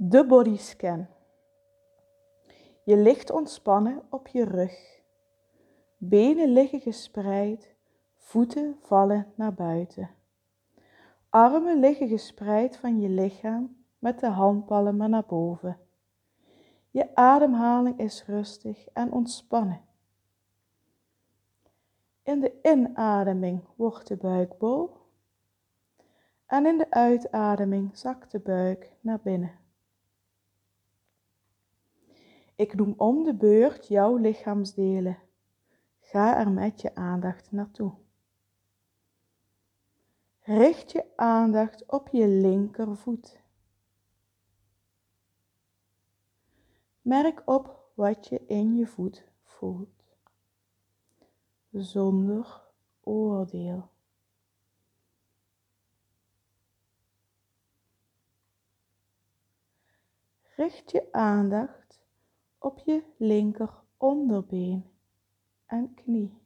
De bodyscan. Je ligt ontspannen op je rug. Benen liggen gespreid, voeten vallen naar buiten. Armen liggen gespreid van je lichaam met de handpalmen naar boven. Je ademhaling is rustig en ontspannen. In de inademing wordt de buik bol en in de uitademing zakt de buik naar binnen. Ik noem om de beurt jouw lichaamsdelen. Ga er met je aandacht naartoe. Richt je aandacht op je linkervoet. Merk op wat je in je voet voelt, zonder oordeel. Richt je aandacht op je linker onderbeen en knie.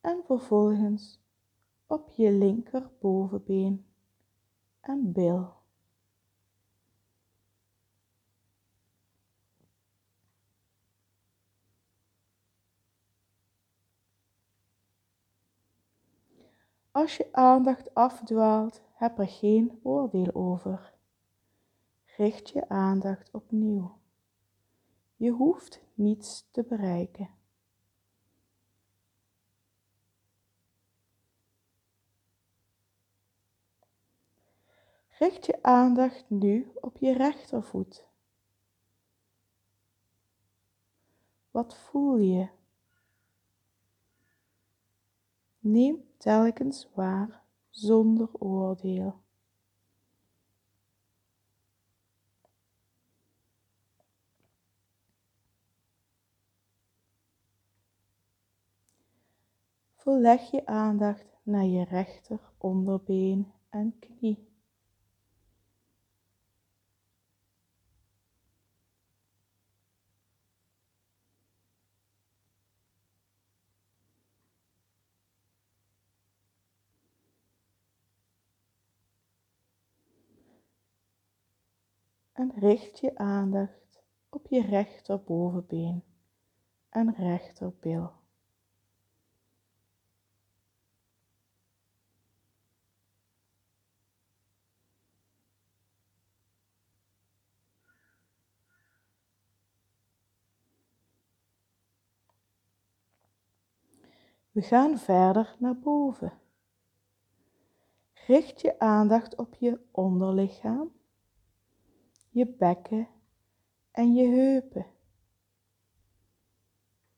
En vervolgens op je linker bovenbeen en bil. Als je aandacht afdwaalt, heb er geen oordeel over. Richt je aandacht opnieuw. Je hoeft niets te bereiken. Richt je aandacht nu op je rechtervoet. Wat voel je? Neem telkens waar zonder oordeel. Verleg je aandacht naar je rechter onderbeen en knie. En richt je aandacht op je rechterbovenbeen en rechterbil. We gaan verder naar boven. Richt je aandacht op je onderlichaam je bekken en je heupen.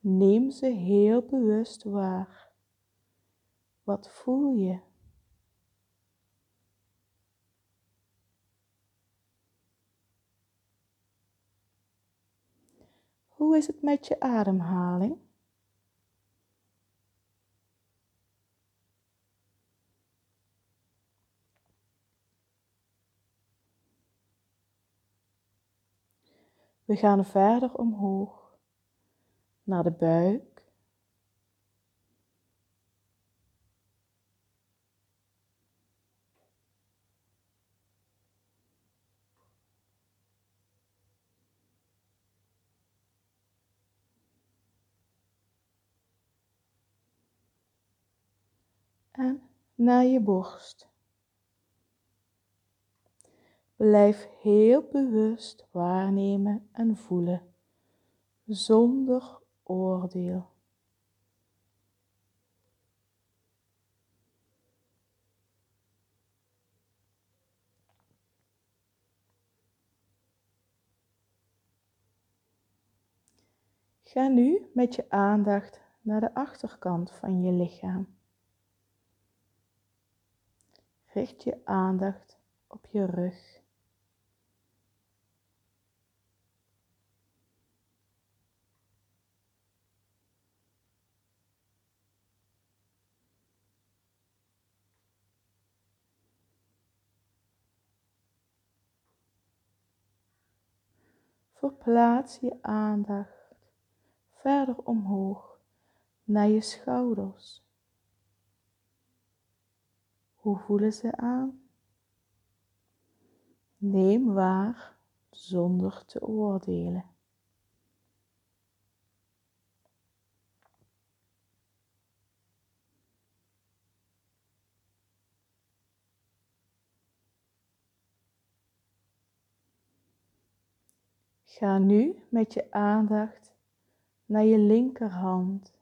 Neem ze heel bewust waar. Wat voel je? Hoe is het met je ademhaling? We gaan verder omhoog naar de buik. En naar je borst. Blijf heel bewust waarnemen en voelen, zonder oordeel. Ga nu met je aandacht naar de achterkant van je lichaam. Richt je aandacht op je rug. Verplaats je aandacht verder omhoog naar je schouders. Hoe voelen ze aan? Neem waar zonder te oordelen. Ga nu met je aandacht naar je linkerhand.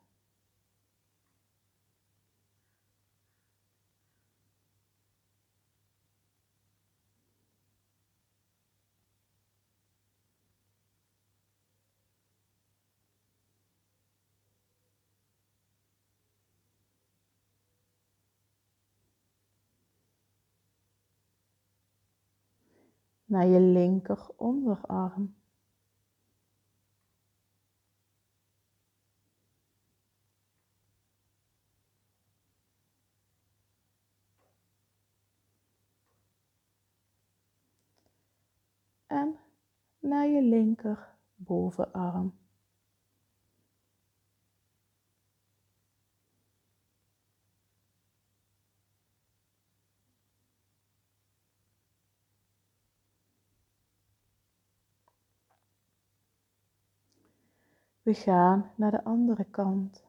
naar je linker onderarm. En naar je linker bovenarm. We gaan naar de andere kant.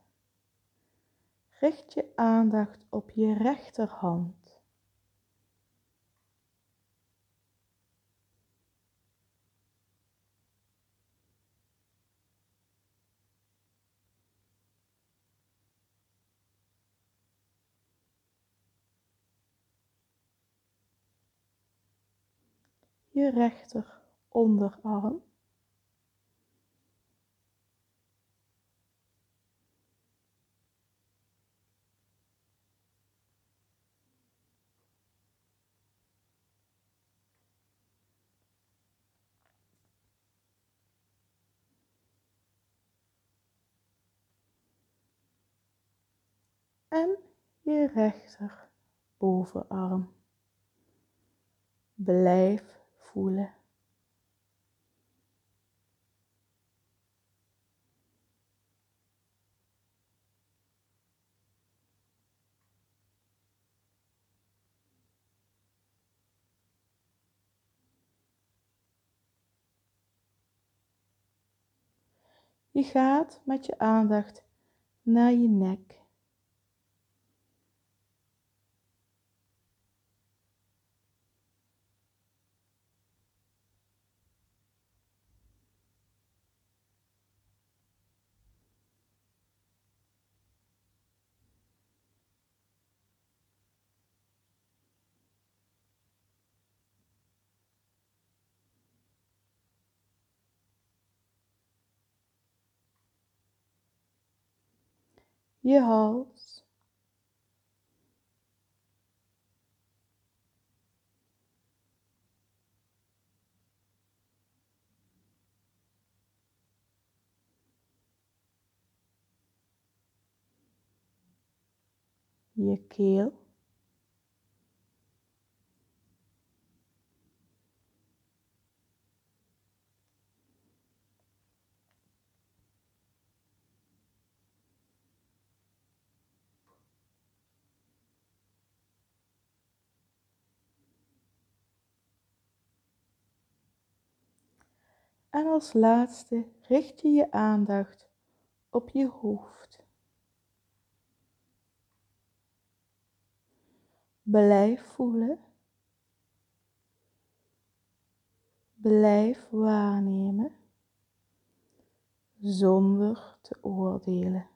Richt je aandacht op je rechterhand. Je rechter onderarm. en je rechter bovenarm. Blijf Je gaat met je aandacht naar je nek. Je hals. Je keel. En als laatste richt je je aandacht op je hoofd. Blijf voelen. Blijf waarnemen zonder te oordelen.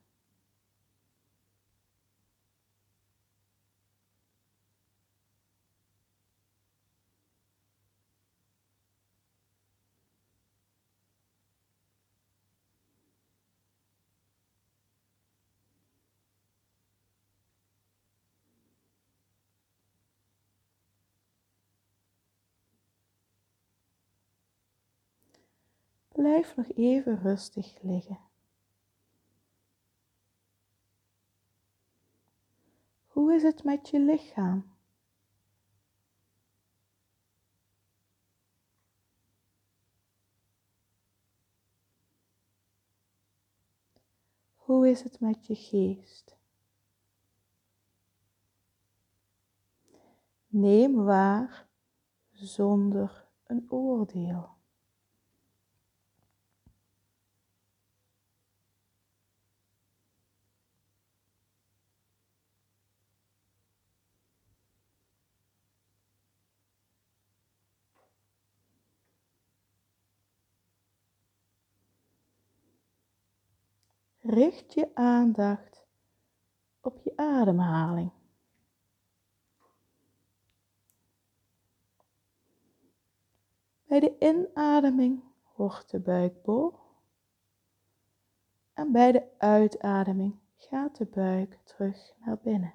Blijf nog even rustig liggen. Hoe is het met je lichaam? Hoe is het met je geest? Neem waar zonder een oordeel. Richt je aandacht op je ademhaling. Bij de inademing wordt de buik bol en bij de uitademing gaat de buik terug naar binnen.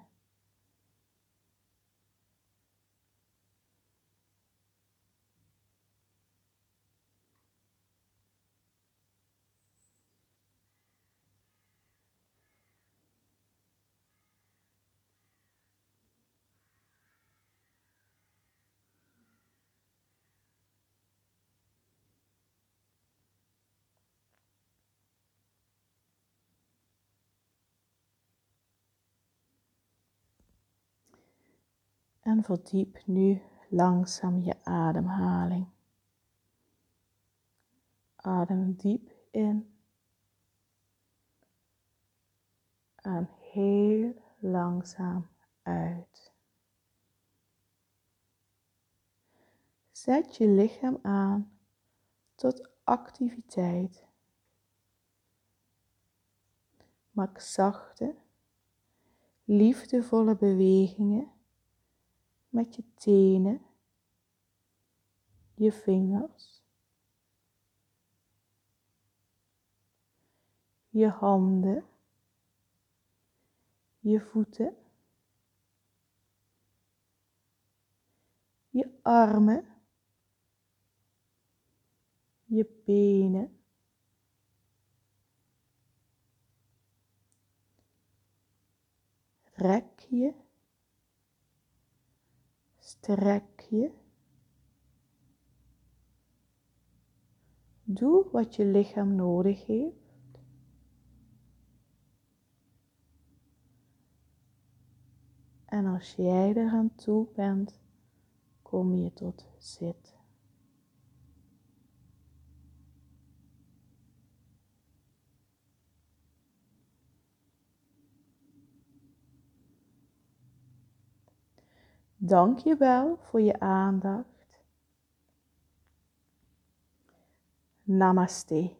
En verdiep nu langzaam je ademhaling. Adem diep in. En heel langzaam uit. Zet je lichaam aan tot activiteit. Maak zachte, liefdevolle bewegingen met je tenen, je vingers, je handen, je voeten, je armen, je benen. Rek je Strek je. Doe wat je lichaam nodig heeft. En als jij eraan toe bent, kom je tot zit. Dank je wel voor je aandacht. Namaste.